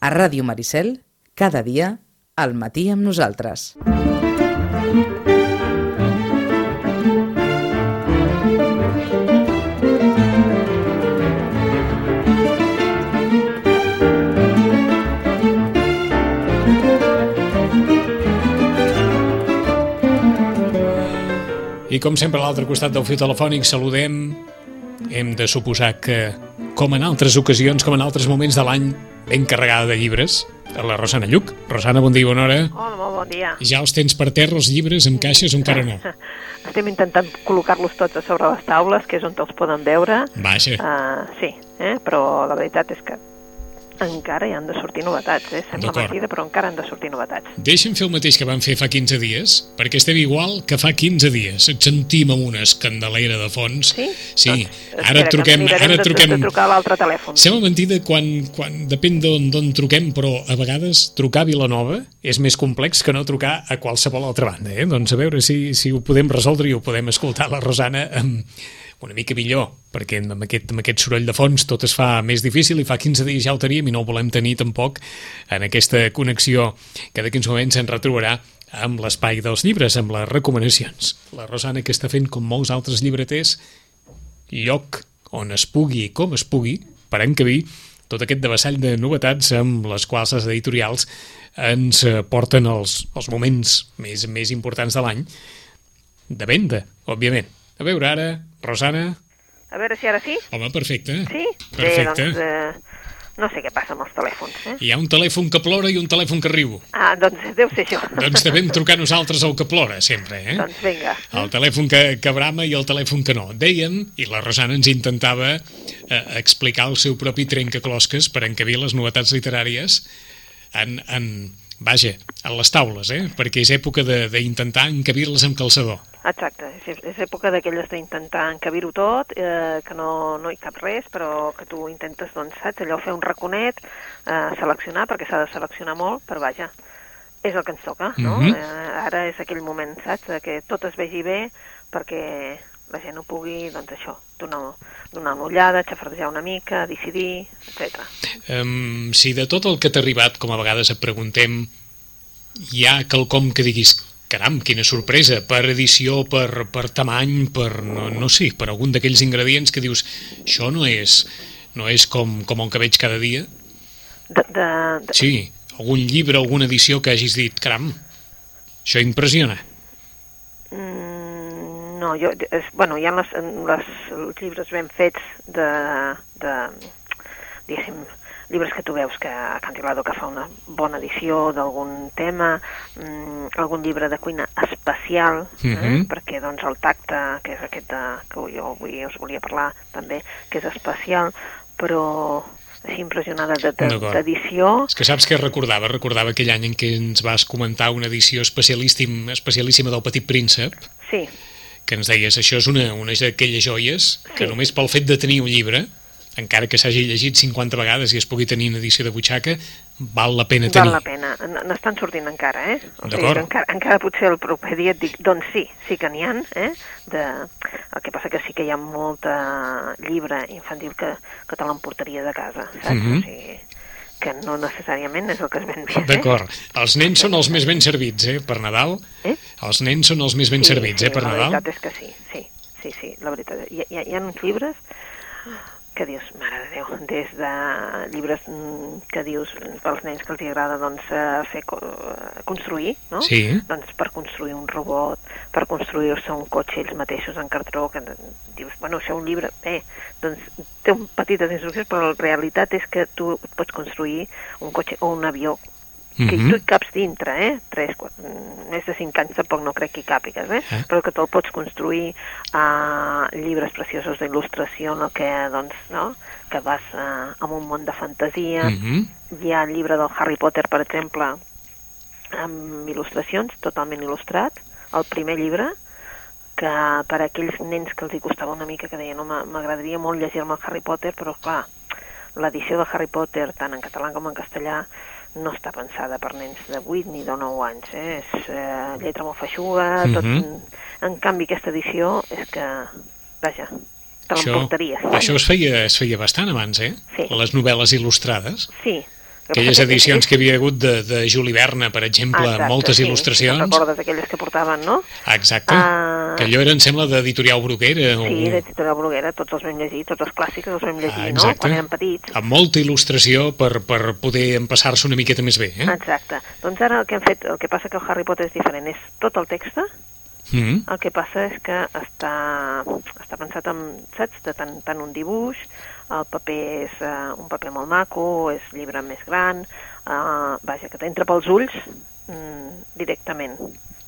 A Ràdio Maricel, cada dia, al matí amb nosaltres. I com sempre a l'altre costat del fiu telefònic saludem, hem de suposar que, com en altres ocasions, com en altres moments de l'any, ben carregada de llibres, a la Rosana Lluc. Rosana, bon dia, bona hora. Hola, molt bon dia. Ja els tens per terra, els llibres, en caixes o encara no? Estem intentant col·locar-los tots a sobre les taules, que és on els poden veure. Vaja. Uh, sí, eh? però la veritat és que encara hi han de sortir novetats, eh? Sembla mentida, però encara han de sortir novetats. Deixa'm fer el mateix que vam fer fa 15 dies, perquè estem igual que fa 15 dies. Et sentim amb una escandelera de fons. Sí? Sí, Doncs, ara espera, truquem... Ara de, truquem... de trucar a l'altre telèfon. Sembla mentida quan, quan depèn d'on truquem, però a vegades trucar a Vilanova és més complex que no trucar a qualsevol altra banda. Eh? Doncs a veure si, si ho podem resoldre i ho podem escoltar la Rosana amb una mica millor, perquè amb aquest, amb aquest soroll de fons tot es fa més difícil i fa 15 dies ja ho teníem i no ho volem tenir tampoc en aquesta connexió que d'aquí uns moments ens retrobarà amb l'espai dels llibres, amb les recomanacions. La Rosana que està fent com molts altres llibreters lloc on es pugui i com es pugui per encabir tot aquest devessall de novetats amb les quals les editorials ens porten els, els moments més, més importants de l'any de venda, òbviament. A veure ara, Rosana... A veure si ara sí? Home, perfecte. Sí? Perfecte. Bé, doncs, eh, no sé què passa amb els telèfons, eh? Hi ha un telèfon que plora i un telèfon que riu. Ah, doncs deu ser això. Doncs devem trucar nosaltres al que plora, sempre, eh? doncs vinga. El telèfon que, que brama i el telèfon que no. Dèiem, i la Rosana ens intentava eh, explicar el seu propi trencaclosques per encabir les novetats literàries en, en, vaja, en les taules, eh? perquè és època de- d'intentar encabir-les amb calçador. Exacte, és, és època d'aquelles d'intentar encabir-ho tot, eh, que no, no hi cap res, però que tu intentes, doncs, saps, allò fer un raconet, eh, seleccionar, perquè s'ha de seleccionar molt, però vaja, és el que ens toca, no? Mhm. eh, ara és aquell moment, saps, que tot es vegi bé perquè la gent ho pugui, doncs això, donar, donar una ullada, xafardejar una mica, decidir, etc. Um, si de tot el que t'ha arribat, com a vegades et preguntem, hi ha quelcom que diguis caram, quina sorpresa, per edició, per, per tamany, per, no, no sé, per algun d'aquells ingredients que dius, això no és, no és com, com el que veig cada dia? De, de, de, Sí, algun llibre, alguna edició que hagis dit, caram, això impressiona. Mm, no, jo, és, bueno, hi ha les, les, els llibres ben fets de, de diguéssim, llibres que tu veus que a Cantilado que fa una bona edició d'algun tema, mm, algun llibre de cuina especial, eh? Mhm. perquè doncs el tacte, que és aquest de, que jo avui us volia parlar també, que és especial, però així impressionada de- de- d'edició, És que saps què recordava? Recordava aquell any en què ens vas comentar una edició especialíssim, especialíssima del Petit Príncep, sí, que ens deies, això és una, una d'aquelles joies que Sí. només pel fet de tenir un llibre, encara que s'hagi llegit 50 vegades i es pugui tenir una edició de butxaca, val la pena Val tenir. la pena. N'estan sortint encara, eh? O sigui, encara, encara potser el proper dia et dic, doncs sí, sí que n'hi ha, eh? De... El que passa que sí que hi ha molta llibre infantil que, que te l'emportaria de casa, saps? Mhm. O sigui, que no necessàriament és el que es ven bé. D'acord. Els nens són els més ben servits, eh, per Nadal. Eh? Els nens són els més ben sí, servits, sí, eh, per la Nadal. veritat és que sí, sí, sí, sí, la veritat. Hi, hi, hi ha uns llibres que dius, mare de Déu, des de llibres mm, que dius pels nens que els agrada doncs, eh, fer eh, construir, no? Sí. Doncs per construir un robot, per construir-se un cotxe ells mateixos en cartró, que dius, bueno, això un llibre, bé, doncs té un petites instruccions, però la realitat és que tu pots construir un cotxe o un avió que Mhm. tu hi caps dintre, eh? 3, 4, més de 5 anys tampoc no crec que hi càpigues, eh? Eh? Però que te'l pots construir a llibres preciosos d'il·lustració en el que, doncs, no? Que vas uh, amb un món de fantasia. Mhm. Hi ha el llibre del Harry Potter, per exemple, amb il·lustracions, totalment il·lustrat, el primer llibre, que per a aquells nens que els hi costava una mica, que deien, no, m'a- m'agradaria molt llegir-me el Harry Potter, però clar, l'edició de Harry Potter, tant en català com en castellà, no està pensada per nens de 8 ni de 9 anys, eh? és eh, lletra molt feixuga, tot... Mhm. En canvi, aquesta edició és que, vaja, te Això, l'emportaries. això es feia, es feia bastant abans, eh? Sí. Les novel·les il·lustrades. Sí, Aquelles edicions que hi havia hagut de, de Juli Verne, per exemple, Exacte, moltes sí, il·lustracions. Recordes aquelles que portaven, no? Exacte. Ah. Que allò era, em sembla, d'editorial Bruguera. o- Sí, de Titula Bruguera, tots els vam llegir, tots els clàssics els vam llegir, Ah, no? Quan érem petits. Amb molta il·lustració per, per poder empassar-se una miqueta més bé, eh? Exacte. Doncs ara el que hem fet, el que passa que el Harry Potter és diferent, és tot el text, Mm. el que passa és que està, està pensat en, saps, de tant, tant un dibuix, el paper és uh, un paper molt maco, és llibre més gran, uh, vaja, que t'entra pels ulls mm, directament,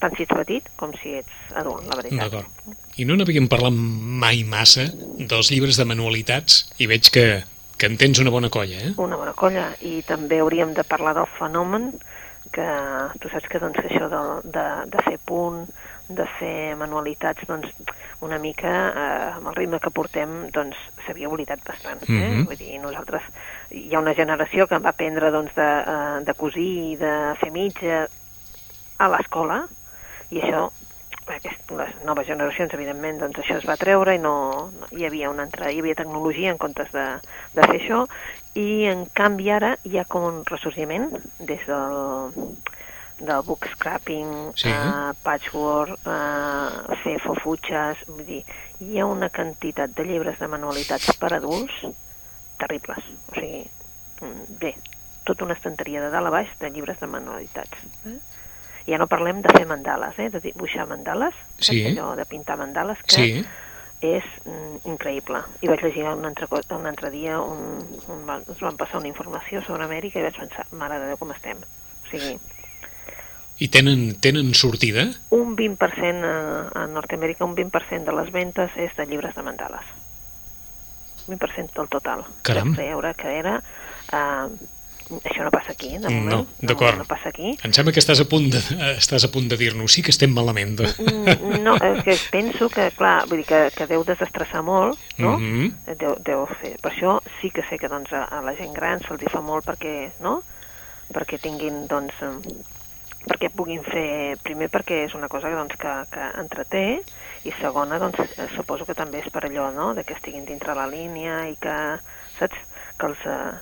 tant si ets petit com si ets adult, la veritat. D'acord. I no n'havíem parlat mai massa dels llibres de manualitats i veig que, que en tens una bona colla, eh? Una bona colla, i també hauríem de parlar del fenomen, que tu saps que, doncs, això de, de, de fer punt, de fer manualitats, doncs, una mica, eh, amb el ritme que portem, doncs, s'havia oblidat bastant. Eh? Mhm. Vull dir, nosaltres, hi ha una generació que va aprendre, doncs, de, eh, de cosir i de fer mitja a l'escola, i això, aquest, les noves generacions, evidentment, doncs això es va treure i no, no hi havia una altra, hi havia tecnologia en comptes de, de fer això, i en canvi ara hi ha com un ressorgiment des del, del book scrapping, Sí. eh, patchwork, eh, fer fofutxes, vull dir, hi ha una quantitat de llibres de manualitats per adults terribles. O sigui, bé, tota una estanteria de dalt a baix de llibres de manualitats. Eh? Ja no parlem de fer mandales, eh? de dibuixar mandales, Sí. allò de pintar mandales, que Sí. És mm, increïble. I vaig llegir un altre, un altre dia, un, un, ens van passar una informació sobre Amèrica i vaig pensar, mare de Déu, com estem. O sigui, I tenen, tenen sortida? un 20% a, a Nord-Amèrica, un 20% de les ventes és de llibres de mandales. 20% del total. Caram. Vaig veure que era... Uh, això no passa aquí, de No, moment. d'acord. No, no passa aquí. Em sembla que estàs a punt de, estàs a punt de dir-nos sí que estem malament. Mm, No, és que penso que, clar, vull dir que, que deu desestressar molt, no? Mhm. deu, deu fer. Per això sí que sé que doncs, a, a la gent gran se'ls fa molt perquè, no? perquè tinguin, doncs, perquè puguin fer, primer perquè és una cosa doncs, que, que entreté, i segona, doncs, suposo que també és per allò, no?, de que estiguin dintre la línia i que, saps, que els, eh,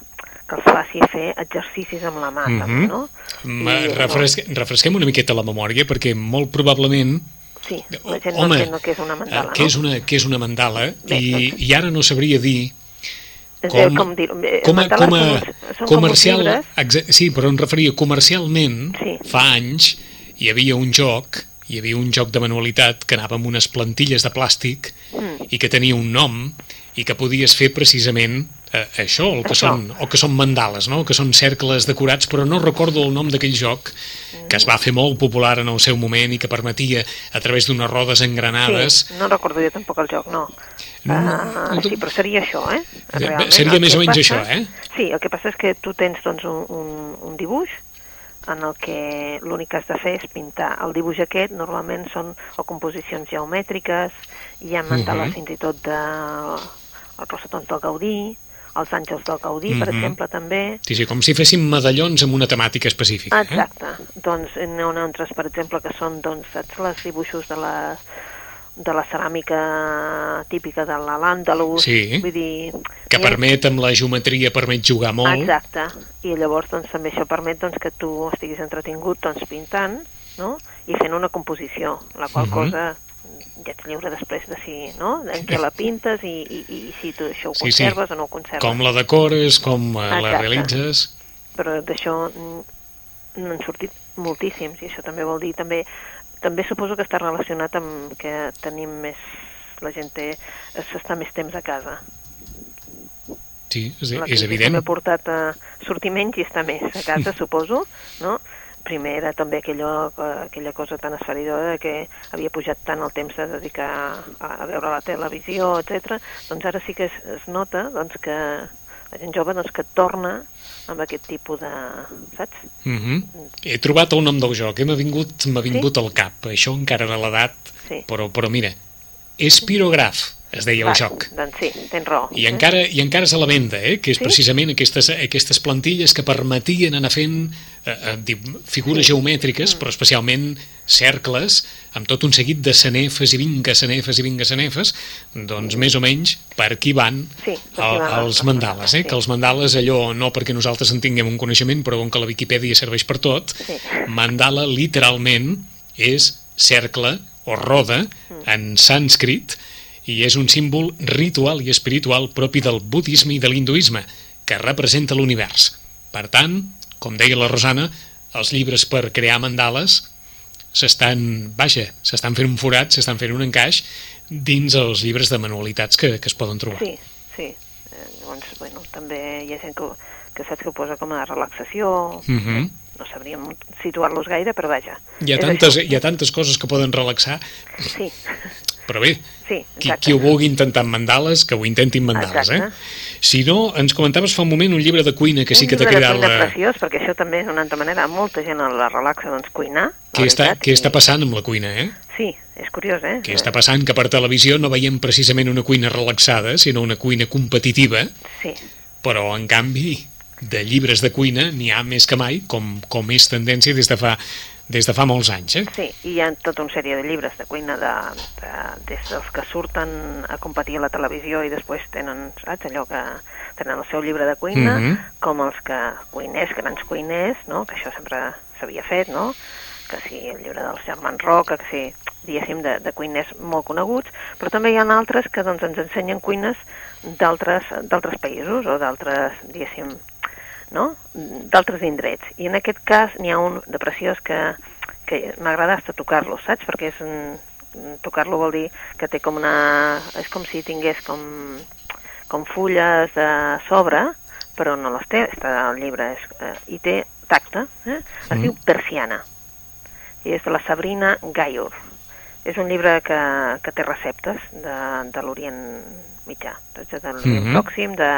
que els faci fer exercicis amb la mà, Mhm. també, no? Ma- I, Refresque, refresquem una miqueta la memòria perquè molt probablement Sí, la gent Home, no entén el que és una mandala, eh, què és no? una, què és una mandala Bé, i, doncs- i ara no sabria dir És com, com dir, eh, com, a, com a són comercial exa- sí, però em referia comercialment Sí. fa anys hi havia un joc hi havia un joc de manualitat que anava amb unes plantilles de plàstic Mm. i que tenia un nom i que podies fer precisament eh, això, el que, Això. són, o que són mandales, no? que són cercles decorats, però no recordo el nom d'aquell joc que es va fer molt popular en el seu moment i que permetia, a través d'unes rodes engranades, Sí, no recordo jo tampoc el joc, no. No, Ah, no, sí, però seria això, eh? Realment, seria el més o menys passa- això, eh? Sí, el que passa és que tu tens doncs, un, un, un dibuix en el que l'únic que has de fer és pintar. El dibuix aquest normalment són o composicions geomètriques, hi ha mandales Mhm. fins i tot de els rossetons del Gaudí, els àngels del Gaudí, per Mhm. exemple, també. sí, sí, com si féssim medallons amb una temàtica específica. Eh? Exacte. Doncs n'hi ha altres, per exemple, que són, doncs, saps, les dibuixos de la, de la ceràmica típica de l'Àndalus. Sí. Vull dir... Que permet, amb la geometria, permet jugar molt. Exacte. I llavors, doncs, també això permet doncs, que tu estiguis entretingut doncs, pintant, no?, i fent una composició, la qual Mhm. cosa ja ets lliure després de si, no?, en què la pintes i, i, i si tu això ho Sí, sí. conserves o no ho conserves. Com la decores, com eh, la Exacte. realitzes... però d'això n'han sortit moltíssims i això també vol dir també també suposo que està relacionat amb que tenim més la gent s'està més temps a casa Sí, és, la és evident. ha portat a sortir menys i estar més a casa suposo no? Primer era també aquella, aquella cosa tan esferidora que havia pujat tant el temps de dedicar a, a veure la televisió, etc. Doncs ara sí que es, es nota doncs, que la gent jove doncs, que torna amb aquest tipus de... saps? Mhm. He trobat el nom del joc, eh? m'ha vingut, vingut al cap. Això encara de l'edat, Sí. però, però mira, és pirograf. Es deia Va, el joc. Doncs sí, tens raó. I encara, I encara a la venda, eh? que és Sí? precisament aquestes, aquestes plantilles que permetien anar fent eh, eh, figures Sí. geomètriques, Mm. però especialment cercles, amb tot un seguit de sanefes i vinga sanefes i vinga sanefes, doncs més o menys per aquí van Sí, per el, van els els mandales. Eh? sí. Que els mandales, allò, no perquè nosaltres en tinguem un coneixement, però com que la Viquipèdia serveix per tot, Sí. mandala literalment és cercle o roda Mm. en sànscrit i és un símbol ritual i espiritual propi del budisme i de l'hinduisme, que representa l'univers. Per tant, com deia la Rosana, els llibres per crear mandales s'estan, vaja, s'estan fent un forat, s'estan fent un encaix dins els llibres de manualitats que, que es poden trobar. Sí, sí. Eh, llavors, bueno, també hi ha gent que, que saps que ho posa com a relaxació, Mhm. No sabríem situar-los gaire, però vaja. Hi, ha tantes, això. hi ha tantes coses que poden relaxar, Sí, però bé, sí, qui, exacte. qui ho vulgui intentar amb mandales, que ho intentin amb mandales, eh? Exacte. Si no, ens comentaves fa un moment un llibre de cuina que sí un que t'ha llibre de cridat cuina la... preciós, perquè això també és una altra manera, molta gent la relaxa, doncs, cuinar. la Què està, què està i- passant amb la cuina, eh? Sí, és curiós, eh? Què està passant? Que per televisió no veiem precisament una cuina relaxada, sinó una cuina competitiva, Sí, però en canvi de llibres de cuina n'hi ha més que mai, com, com és tendència des de fa, des de fa molts anys, eh? sí, i hi ha tota una sèrie de llibres de cuina de, de, des dels que surten a competir a la televisió i després tenen, saps, allò que tenen el seu llibre de cuina, Mhm. com els que cuiners, grans cuiners, no?, que això sempre s'havia fet, no?, que sí, el llibre dels germans Roca, que sí, diguéssim, de, de cuiners molt coneguts, però també hi ha altres que doncs, ens ensenyen cuines d'altres països o d'altres, diguéssim, no? d'altres indrets. I en aquest cas n'hi ha un de preciós que, que m'agrada hasta tocar-lo, saps? Perquè és un, tocar-lo vol dir que té com una... és com si tingués com, com fulles de sobre, però no les té, està el llibre, és, eh, i té tacte, eh? es Mm. diu Persiana, i és de la Sabrina Gayur. És un llibre que, que té receptes de, de l'Orient mitjà, doncs de l'Orient Mhm. Pròxim, de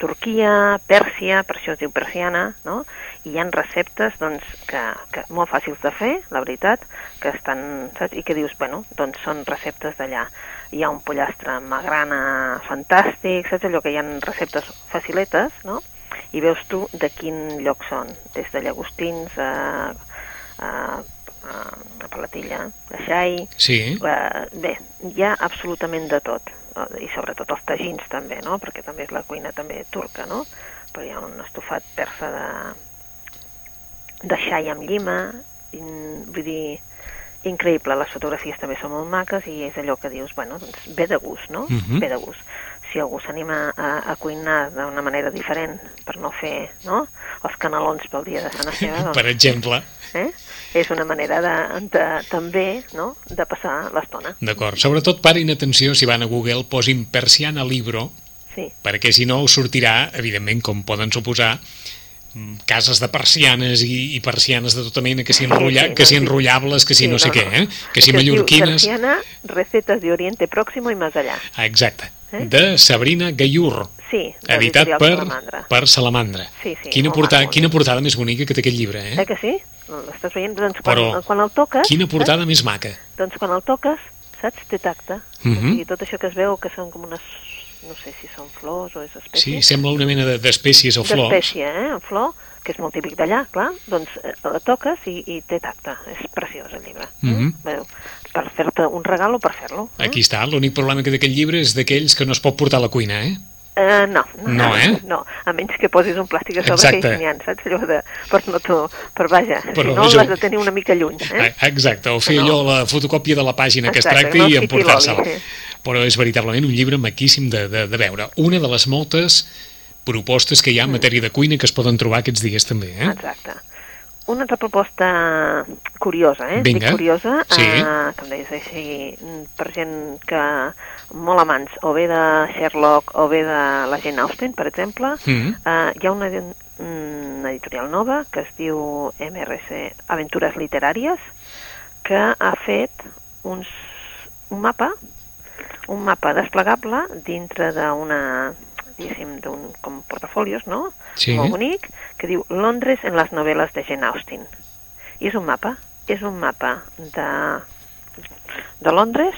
Turquia, Pèrsia, per això es diu persiana, no? I hi han receptes, doncs, que, que molt fàcils de fer, la veritat, que estan, saps? I que dius, bueno, doncs són receptes d'allà. Hi ha un pollastre amb magrana fantàstic, saps allò que hi ha receptes faciletes, no? I veus tu de quin lloc són, des de llagostins a, a, a, a Palatilla, a Xai, Sí, Uh, bé, hi ha absolutament de tot, i sobretot els tagins també, no? perquè també és la cuina també turca, no? però hi ha un estofat persa de, de xai amb llima, i, vull dir, increïble, les fotografies també són molt maques i és allò que dius, bueno, doncs ve de gust, no? Mhm. Ve de gust. Si algú s'anima a, a cuinar d'una manera diferent per no fer, no?, els canelons pel dia de Sant Esteve, doncs, per exemple. eh? és una manera de, de, també no? de passar l'estona. D'acord. Sobretot parin atenció si van a Google, posin persiana libro, Sí, perquè si no us sortirà, evidentment, com poden suposar, mm, cases de persianes i, i persianes de tota mena, que si, enrotlla, Sí, sí, que si no, sí. enrotllables, que si no, sé què, eh? que si mallorquines... Persiana, recetes de Oriente Próximo i més allà. Ah, Exacte. Eh? De Sabrina Gayur, Sí, de editat per, Salamandra. per Salamandra. Sí, sí, quina, portada, quina portada més bonica que té aquest llibre, eh? Eh que sí? L'estàs veient? Doncs quan, Però quan el toques... Quina portada més maca. Saps? Doncs quan el toques, saps? Té tacte. Mhm. O sigui, tot això que es veu que són com unes... No sé si són flors o és espècie. Sí, sembla una mena de- d'espècies o flors. D'espècie, eh? En flor, que és molt típic d'allà, clar. Doncs eh, la toques i, i té tacte. És preciós, el llibre. Mhm. Veu, per fer-te un regal o per fer-lo. Eh? Aquí està, l'únic problema que té aquest llibre és d'aquells que no es pot portar a la cuina, eh? Uh, no, No, eh? No, a menys que posis un plàstic a sobre Exacte. que n'hi ha, saps? Allò de, per, no to, per vaja, Però si no jo- l'has de tenir una mica lluny, eh? Ah, Exacte, o fer No. allò, la fotocòpia de la pàgina que es Exacte, tracti no i fiqui emportar-se'l. l'oli, sí. Però és veritablement un llibre maquíssim de, de, de veure. Una de les moltes propostes que hi ha en matèria de cuina que es poden trobar aquests dies també, eh? Exacte. Una altra proposta curiosa, eh? Vinga. Dic curiosa, Sí. eh, que em deies així, mm, per gent que molt amants, o bé de Sherlock o bé de la Jane Austen, per exemple, Mm. eh, hi ha una, edi- una editorial nova que es diu MRC Aventures Literàries, que ha fet uns, un mapa, un mapa desplegable dintre d'una diguéssim, d'un com portafolios, no? Sí. Molt bonic, que diu Londres en les novel·les de Jane Austen. I és un mapa, és un mapa de, de Londres,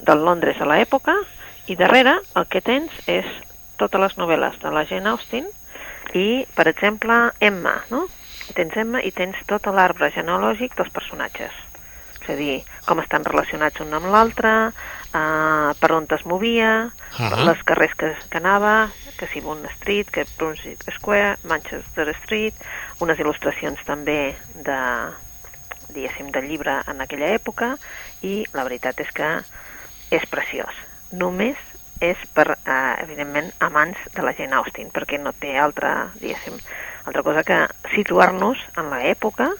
del Londres a l'època, I darrere el que tens és totes les novel·les de la Jane Austen i, per exemple, Emma, no? Tens Emma i tens tot l'arbre genealògic dels personatges. És a dir, com estan relacionats un amb l'altre, eh, per on es movia, Ah. les carrers que, que anava, que si Bond Street, que Brunswick Square, Manchester Street, unes il·lustracions també de, diguéssim, del llibre en aquella època, i la veritat és que és preciós. Només és per, eh, evidentment, amants de la Jane Austen, perquè no té altra, diguéssim, altra cosa que situar-nos en l'època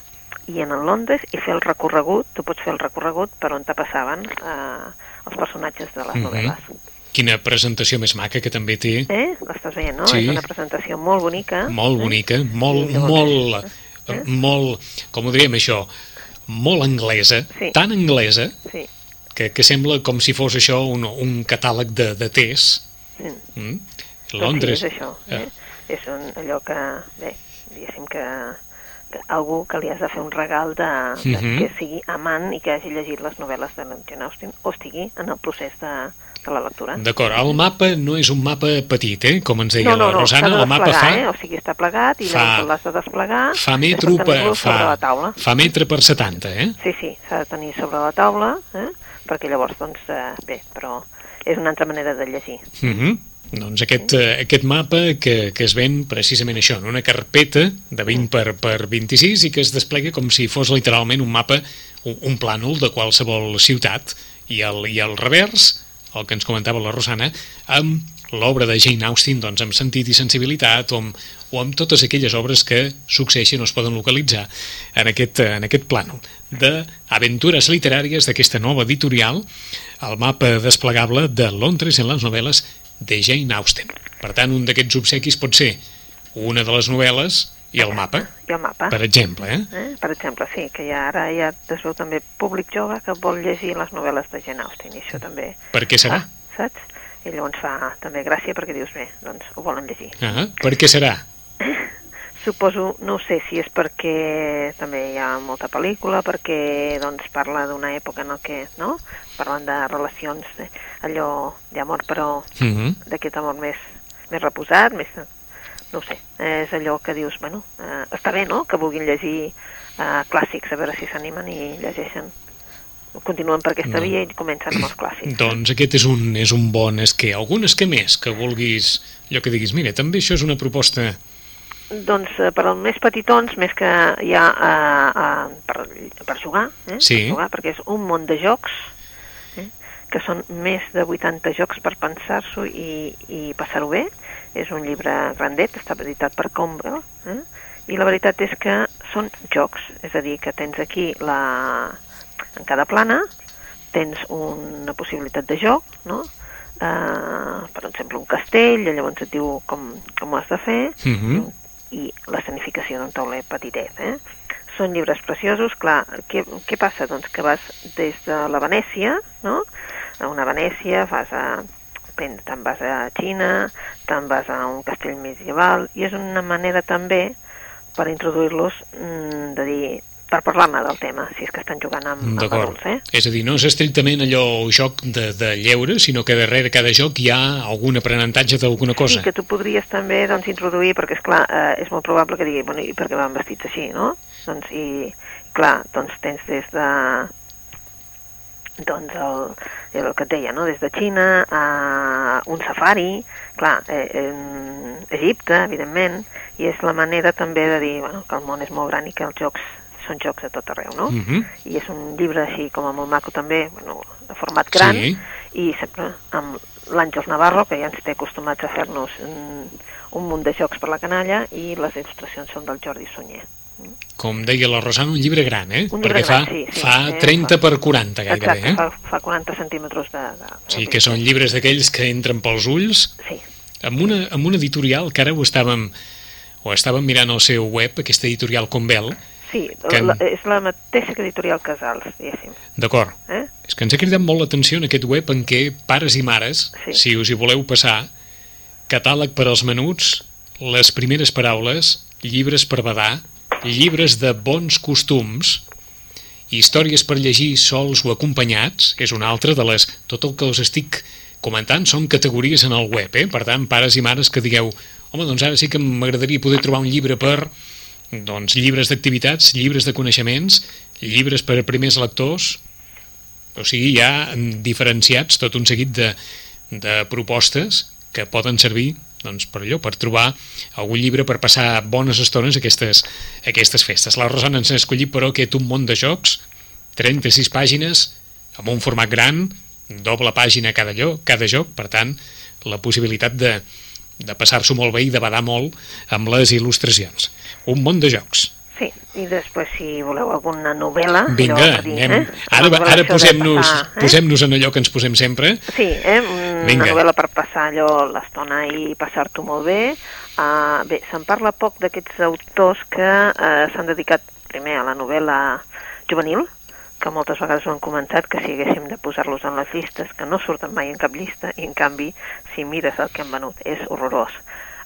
i en el Londres i fer el recorregut, tu pots fer el recorregut per on te passaven eh, els personatges de les Mhm. novel·les. Quina presentació més maca que també té. Eh? L'estàs veient, no? Sí. És una presentació molt bonica. Molt eh? bonica, molt, I llavors- molt, Eh? molt, com ho diríem això, molt anglesa, Sí. tan anglesa Sí, que, que sembla com si fos això un, un catàleg de, de tés. sí. Mm? Doncs Londres. Sí, és això. Eh? És un, allò que, bé, diguéssim que algú que li has de fer un regal de, de Mhm. que sigui amant i que hagi llegit les novel·les de la Jane Austen o estigui en el procés de, de la lectura. D'acord, el mapa no és un mapa petit, eh? com ens deia no, no, la no, Rosana, s'ha de el mapa fa, eh? O sigui, està plegat i fa- l'has de desplegar. fa metro per fa, la taula. fa metre per 70, eh? Sí, sí, s'ha de tenir sobre la taula, eh? perquè llavors, doncs, eh, bé, però és una altra manera de llegir. Mm Doncs aquest, eh, aquest mapa que, que es ven precisament això, en una carpeta de 20 per, per 26 i que es desplega com si fos literalment un mapa, un, un plànol de qualsevol ciutat. I al, i al revers, el que ens comentava la Rosana, amb l'obra de Jane Austen doncs, amb sentit i sensibilitat o amb, o amb totes aquelles obres que succeeixen o es poden localitzar en aquest, en aquest plànol. D'aventures literàries d'aquesta nova editorial, el mapa desplegable de Londres en les novel·les de Jane Austen. Per tant, un d'aquests obsequis pot ser una de les novel·les i el mapa, I el mapa. per exemple. Eh? Eh? Per exemple, sí, que ja ara ja es veu també públic jove que vol llegir les novel·les de Jane Austen, i això també Per què serà? fa, saps? I llavors fa també gràcia perquè dius, bé, doncs ho volen llegir. Ah, per què serà? Suposo, no sé si és perquè també hi ha molta pel·lícula, perquè doncs parla d'una època en què, no? Parlen de relacions, eh, allò d'amor, però Uh -huh. d'aquest amor més, més reposat, més... No ho sé, és allò que dius, bueno, eh, està bé, no?, que vulguin llegir eh, clàssics, a veure si s'animen i llegeixen. Continuen per aquesta No. via i comencen amb els clàssics. Doncs aquest és un, és un bon esquer. Algun esquer més que vulguis, allò que diguis, mira, també això és una proposta... Doncs eh, per als més petitons, més que hi ha eh, eh, per, per jugar, eh? Sí. per jugar, perquè és un món de jocs, eh? que són més de 80 jocs per pensar-s'ho i, i passar-ho bé. És un llibre grandet, està editat per Combra, eh? i la veritat és que són jocs, és a dir, que tens aquí la... en cada plana tens una possibilitat de joc, no? Uh, per exemple, un castell, i llavors et diu com, com ho has de fer, Uh -huh. I l'escenificació d'un tauler petitet. Eh? Són llibres preciosos, clar, què, què passa? Doncs que vas des de la Venècia, no? A una Venècia, vas a, te'n vas a Xina, te'n vas a un castell medieval, i és una manera també per introduir-los mm, de dir, per parlar-ne del tema, si és que estan jugant amb, amb adults, eh? És a dir, no és estrictament allò joc de, de lleure, sinó que darrere cada joc hi ha algun aprenentatge d'alguna cosa. Sí, que tu podries també doncs, introduir, perquè és clar, eh, és molt probable que digui, bueno, i per què van vestits així, no? Doncs, i clar, doncs tens des de doncs el, el que et deia, no? des de Xina a un safari, clar, eh, eh, Egipte, evidentment, i és la manera també de dir bueno, que el món és molt gran i que els jocs són jocs a tot arreu, no? Uh -huh. I és un llibre així com a molt maco també, bueno, de format gran, Sí. i sempre amb l'Àngels Navarro, que ja ens té acostumats a fer-nos un, un munt de jocs per la canalla, i les il·lustracions són del Jordi Sunyer. Com deia la Rosana, un llibre gran, eh? Un llibre Perquè fa, gran, sí, sí, fa eh, 30 fa- per 40 gairebé, Exacte, eh? fa, fa 40 centímetres de... de, de Sí, que són llibres d'aquells que entren pels ulls Sí, amb una, amb una editorial que ara ho estàvem, ho estàvem mirant al seu web, aquesta editorial Convel, sí Que- la, és la mateixa que editorial Casals, diguéssim. d'acord, Eh? és que ens ha cridat molt l'atenció en aquest web en què pares i mares, Sí. si us hi voleu passar, catàleg per als menuts, les primeres paraules, llibres per badar, llibres de bons costums, històries per llegir sols o acompanyats, és una altra de les... Tot el que us estic comentant, són categories en el web, eh? per tant, pares i mares que digueu home, doncs ara sí que m'agradaria poder trobar un llibre per doncs, llibres d'activitats, llibres de coneixements, llibres per a primers lectors, o sigui, hi ha diferenciats tot un seguit de, de propostes que poden servir doncs, per allò, per trobar algun llibre per passar bones estones aquestes, aquestes festes. La Rosana ens ha escollit, però, aquest un món de jocs, 36 pàgines, amb un format gran, doble pàgina cada, lloc, cada joc, per tant, la possibilitat de, de passar-s'ho molt bé i de badar molt amb les il·lustracions. Un món de jocs. Sí, i després si voleu alguna novel·la... Vinga, dir, anem. Eh? Ara, ara posem-nos eh? posem en allò que ens posem sempre. Sí, eh? una Vinga. novel·la per passar allò l'estona i passar-t'ho molt bé. Uh, bé, se'n parla poc d'aquests autors que uh, s'han dedicat primer a la novel·la juvenil, que moltes vegades ho han comentat, que si haguéssim de posar-los en les llistes, que no surten mai en cap llista, i en canvi, si mires el que han venut, és horrorós.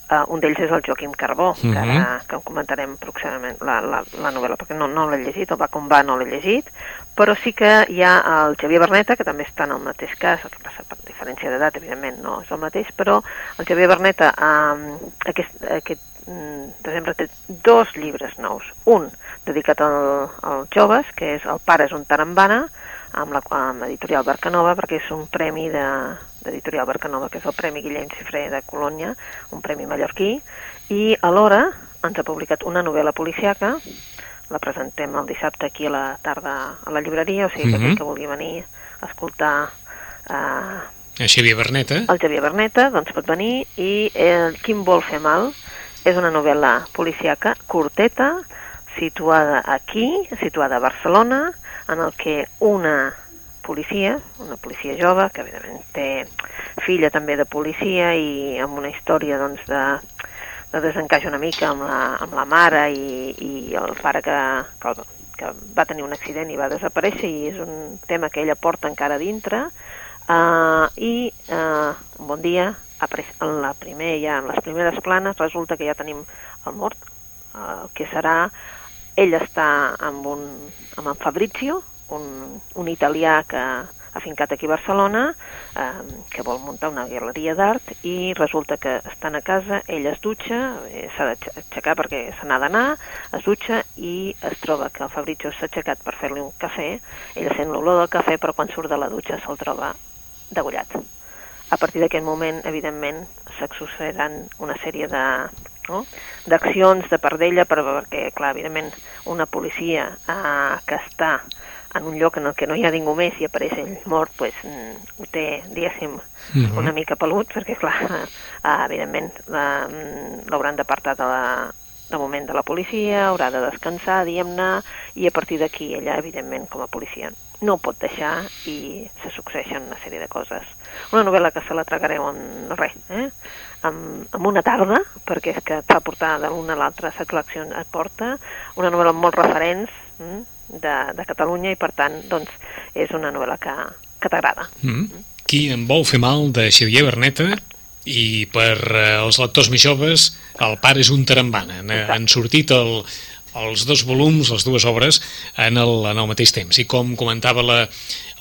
Uh, un d'ells és el Joaquim Carbó, que, ara, mhm. que comentarem pròximament la, la, la novel·la, perquè no, no l'he llegit, el va com va no l'he llegit, però sí que hi ha el Xavier Berneta, que també està en el mateix cas, el que passa per diferència d'edat, evidentment no és el mateix, però el Xavier Berneta um, aquest, aquest desembre té dos llibres nous. Un dedicat al, als joves, que és El pare és un tarambana, amb l'editorial Barcanova, perquè és un premi de, d'Editorial Barcanova, que és el Premi Guillem Cifré de Colònia, un premi mallorquí, i alhora ens ha publicat una novel·la policiaca, la presentem el dissabte aquí a la tarda a la llibreria, o sigui que mm -hmm. aquell que vulgui venir a escoltar eh, el Xavier Berneta. El Xavier Berneta, doncs pot venir, i el Quin vol fer mal és una novel·la policiaca curteta, situada aquí, situada a Barcelona, en el que una policia, una policia jove, que evidentment té filla també de policia i amb una història doncs, de, de desencaix una mica amb la, amb la mare i, i el pare que, que, que va tenir un accident i va desaparèixer i és un tema que ella porta encara dintre. Uh, i uh, un bon dia en la primer, ja en les primeres planes resulta que ja tenim el mort uh, que serà ell està amb, un, amb en Fabrizio un, un italià que ha fincat aquí a Barcelona, eh, que vol muntar una galeria d'art i resulta que estan a casa, ell es dutxa, eh, s'ha d'aixecar perquè se n'ha d'anar, es dutxa i es troba que el Fabrizio s'ha aixecat per fer-li un cafè, ell sent l'olor del cafè però quan surt de la dutxa se'l troba degullat. A partir d'aquest moment, evidentment, s'exuceran una sèrie de, no? d'accions de pardella per, perquè, clar, evidentment, una policia eh, que està en un lloc en el que no hi ha ningú més i apareix ell mort, pues, mm, ho té, diguéssim, uh mhm. -huh. una mica pelut, perquè, clar, uh, evidentment, mm, l'hauran d'apartar de, la, de moment de la policia, haurà de descansar, diguem-ne, i a partir d'aquí ella, evidentment, com a policia, no pot deixar i se succeeixen una sèrie de coses. Una novel·la que se la tragareu en res, eh? en, en una tarda, perquè és que et fa portar de l'una a l'altra, la col·lecció et porta, una novel·la amb molts referents, mm? de, de Catalunya i per tant doncs, és una novel·la que, que t'agrada. Mm. Qui em vol fer mal de Xavier Berneta i per eh, els lectors més joves el pare és un tarambana. Han, han sortit el, els dos volums, les dues obres, en el, en el mateix temps. I com comentava la,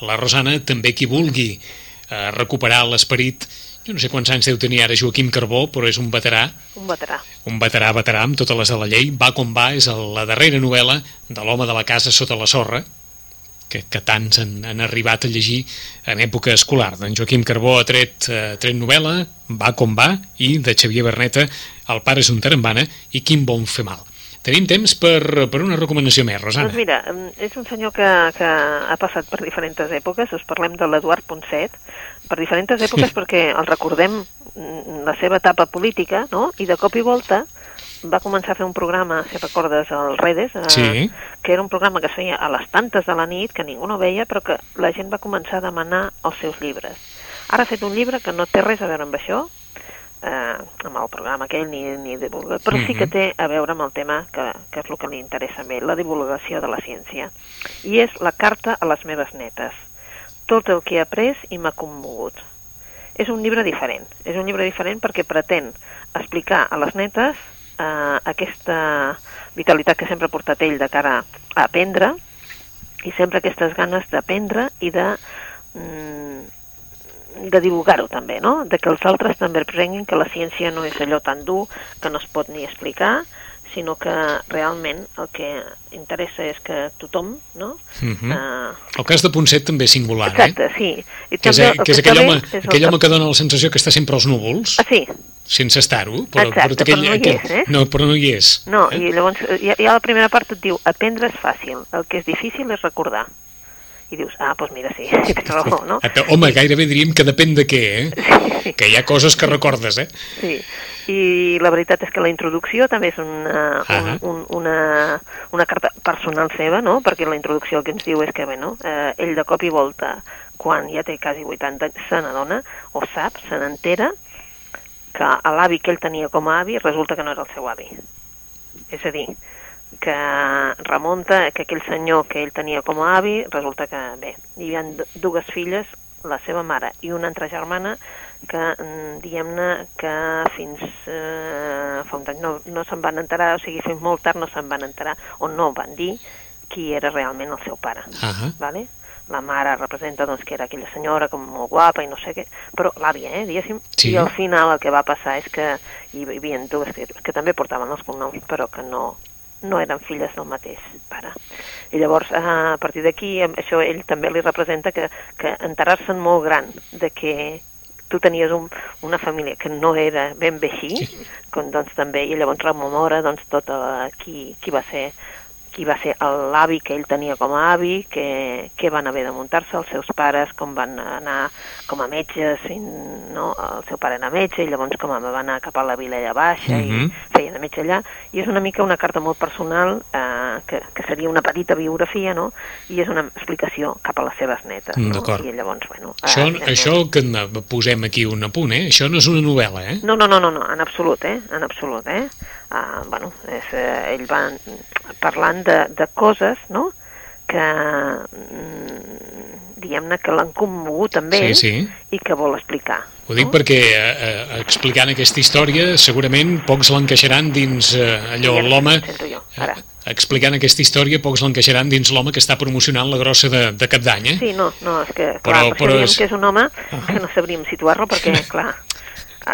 la Rosana, també qui vulgui eh, recuperar l'esperit jo no sé quants anys deu tenir ara Joaquim Carbó, però és un veterà. Un veterà. Un veterà, veterà, amb totes les de la llei. Va com va, és la darrera novel·la de l'home de la casa sota la sorra, que, que tants han, han arribat a llegir en època escolar. Doncs Joaquim Carbó ha tret, eh, tret novel·la, Va com va, i de Xavier Berneta, El pare és un tarambana i Quin bon fer mal. Tenim temps per, per una recomanació més, Rosana. Doncs mira, és un senyor que, que ha passat per diferents èpoques, us parlem de l'Eduard Ponset, per diferents èpoques sí. perquè el recordem mm, la seva etapa política, no? i de cop i volta va començar a fer un programa, si recordes, al Redes, eh, sí. que era un programa que es feia a les tantes de la nit, que ningú no veia, però que la gent va començar a demanar els seus llibres. Ara ha fet un llibre que no té res a veure amb això, eh, amb el programa aquell ni, ni divulga, però sí que mhm. té a veure amb el tema que, que és el que li interessa a mi, la divulgació de la ciència. I és la carta a les meves netes. Tot el que he après i m'ha commogut. És un llibre diferent. És un llibre diferent perquè pretén explicar a les netes eh, aquesta vitalitat que sempre ha portat ell de cara a aprendre i sempre aquestes ganes d'aprendre i de mm, de divulgar-ho també, no? De que els altres també aprenguin que la ciència no és allò tan dur que no es pot ni explicar, sinó que realment el que interessa és que tothom, no? Uh -huh. uh, el cas de Ponset també és singular, exacte, eh? sí. I que és, que és aquell, home, és aquell home que dona la sensació que està sempre als núvols. Ah, sí. Sense estar-ho. Però, Exacte, però, aquell, però no hi aquell, és, eh? No, però no hi és. No, eh? i llavors ja, ja la primera part et diu aprendre és fàcil, el que és difícil és recordar i dius, ah, doncs mira, sí, tens raó, no? Home, gairebé diríem que depèn de què, eh? Sí. Que hi ha coses que recordes, eh? Sí, i la veritat és que la introducció també és una, uh -huh. un, un, una, una carta personal seva, no? Perquè la introducció el que ens diu és que, bueno, eh, ell de cop i volta, quan ja té quasi 80 anys, se n'adona, o sap, se n'entera, que l'avi que ell tenia com a avi resulta que no era el seu avi. És a dir, que remunta que aquell senyor que ell tenia com a avi, resulta que, bé, hi havia dues filles, la seva mare i una altra germana, que mm, diguem-ne que fins eh, fa un any no, no se'n van enterar, o sigui, fins molt tard no se'n van enterar, o no van dir qui era realment el seu pare. Uh -huh. vale? La mare representa doncs, que era aquella senyora com molt guapa i no sé què, però l'àvia, eh, diguéssim, sí. i al final el que va passar és que hi havia dues que, que també portaven els cognoms, però que no, no eren filles del mateix pare. I llavors, a partir d'aquí, això ell també li representa que, que enterar-se'n molt gran de que tu tenies un, una família que no era ben bé així, sí. com, doncs també, i llavors rememora doncs, tot uh, qui, qui va ser qui va ser l'avi que ell tenia com a avi, que, que van haver de muntar-se els seus pares, com van anar com a metges, no? el seu pare era metge, i llavors com va anar cap a la Vilella Baixa, mm -hmm. i mhm. feia de metge allà, i és una mica una carta molt personal, eh, que, que seria una petita biografia, no? i és una explicació cap a les seves netes. Mm, no? I llavors, bueno... Això, eh, això que posem aquí un apunt, eh? Això no és una novel·la, eh? No, no, no, no, no en absolut, eh? En absolut, eh? Uh, bueno, és, eh, ell va parlant de, de coses, no?, que mm, diguem-ne que l'han commogut amb ell sí, sí. i que vol explicar. Ho dic no? perquè eh, eh, explicant aquesta història segurament pocs l'encaixaran dins eh, allò sí, l'home... Eh, explicant aquesta història pocs l'encaixaran dins l'home que està promocionant la grossa de, de cap d'any, eh? Sí, no, no, és que, clar, però, però és... que és un home uh -huh. que no sabríem situar-lo perquè, clar,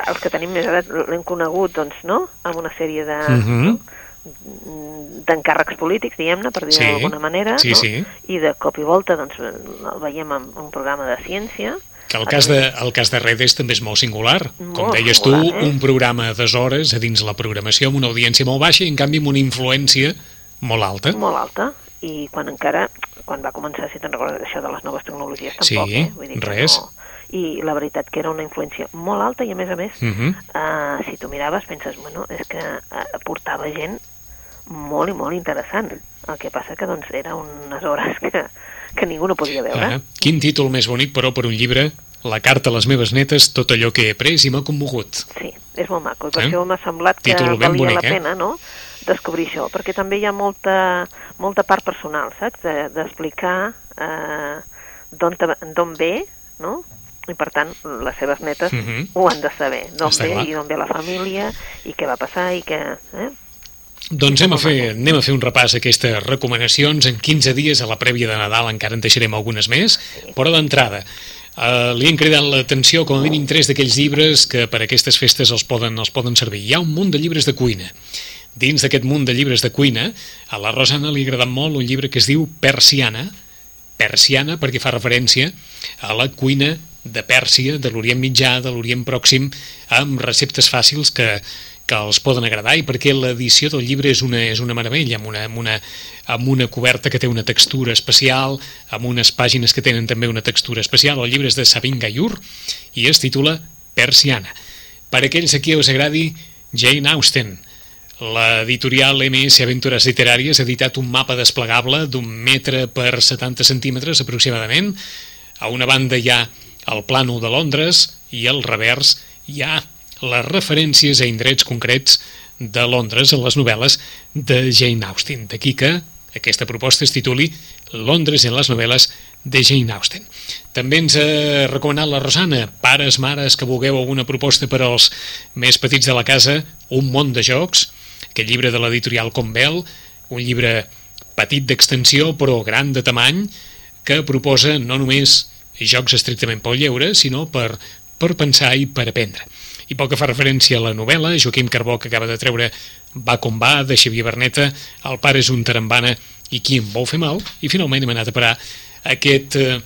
els que tenim més edat l'hem conegut, doncs, no?, amb una sèrie de... Uh -huh. no? d'encàrrecs polítics, diguem-ne, per dir-ho sí, d'alguna manera, sí, no? sí. i de cop i volta doncs, el veiem en un programa de ciència. Que el cas de, el cas de Redes també és molt singular. Molt Com deies singular, tu, eh? un programa de hores a dins la programació amb una audiència molt baixa i en canvi amb una influència molt alta. Molt alta, i quan encara, quan va començar, si te'n recordes, això de les noves tecnologies, tampoc, sí, eh? Vull dir res. No, i la veritat que era una influència molt alta i a més a més, uh -huh. uh, si tu miraves penses, bueno, és que uh, portava gent molt i molt interessant. El que passa que doncs era unes hores que, que ningú no podia veure. -huh. Quin títol més bonic, però, per un llibre la carta a les meves netes, tot allò que he après i m'ha commogut. Sí, és molt maco, i per eh? això m'ha semblat que Títol valia bonic, la eh? pena, no?, descobrir això, perquè també hi ha molta, molta part personal, saps?, d'explicar de, eh, d'on ve, no?, i per tant les seves netes Uh -huh. ho han de saber, d'on ve clar. i d'on ve la família i què va passar i què... Eh? Doncs anem a, fer, anem a fer un repàs a aquestes recomanacions. En 15 dies, a la prèvia de Nadal, encara en deixarem algunes més, però d'entrada, Uh, li han cridat l'atenció com a mínim tres d'aquells llibres que per aquestes festes els poden, els poden servir. Hi ha un munt de llibres de cuina. Dins d'aquest munt de llibres de cuina, a la Rosana li ha agradat molt un llibre que es diu Persiana, Persiana perquè fa referència a la cuina de Pèrsia, de l'Orient Mitjà, de l'Orient Pròxim, amb receptes fàcils que, que els poden agradar i perquè l'edició del llibre és una, és una meravella, amb una, amb, una, amb una coberta que té una textura especial, amb unes pàgines que tenen també una textura especial. El llibre és de Sabine Gayur i es titula Persiana. Per aquells a qui us agradi Jane Austen, l'editorial MS Aventures Literàries ha editat un mapa desplegable d'un metre per 70 centímetres aproximadament. A una banda hi ha el plànol de Londres i al revers hi ha les referències a indrets concrets de Londres en les novel·les de Jane Austen. D'aquí que aquesta proposta es tituli Londres en les novel·les de Jane Austen. També ens ha recomanat la Rosana, pares, mares, que vulgueu alguna proposta per als més petits de la casa, Un món de jocs, aquest llibre de l'editorial Convel, un llibre petit d'extensió però gran de tamany, que proposa no només jocs estrictament pel lleure, sinó per, per pensar i per aprendre. I pel que fa referència a la novel·la, Joaquim Carbó, que acaba de treure Va com va, de Xavier Berneta, El pare és un tarambana i qui em vol fer mal, i finalment hem anat a parar aquest, eh,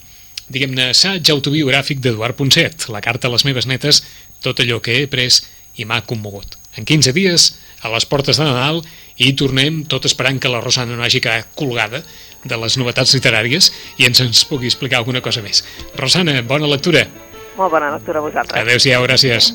diguem-ne, assaig autobiogràfic d'Eduard Ponset, la carta a les meves netes, tot allò que he pres i m'ha commogut. En 15 dies, a les portes de Nadal, i tornem tot esperant que la Rosana no hagi quedat colgada de les novetats literàries i ens ens pugui explicar alguna cosa més. Rosana, bona lectura. Molt bona lectura a vosaltres. Adéu-siau, gràcies.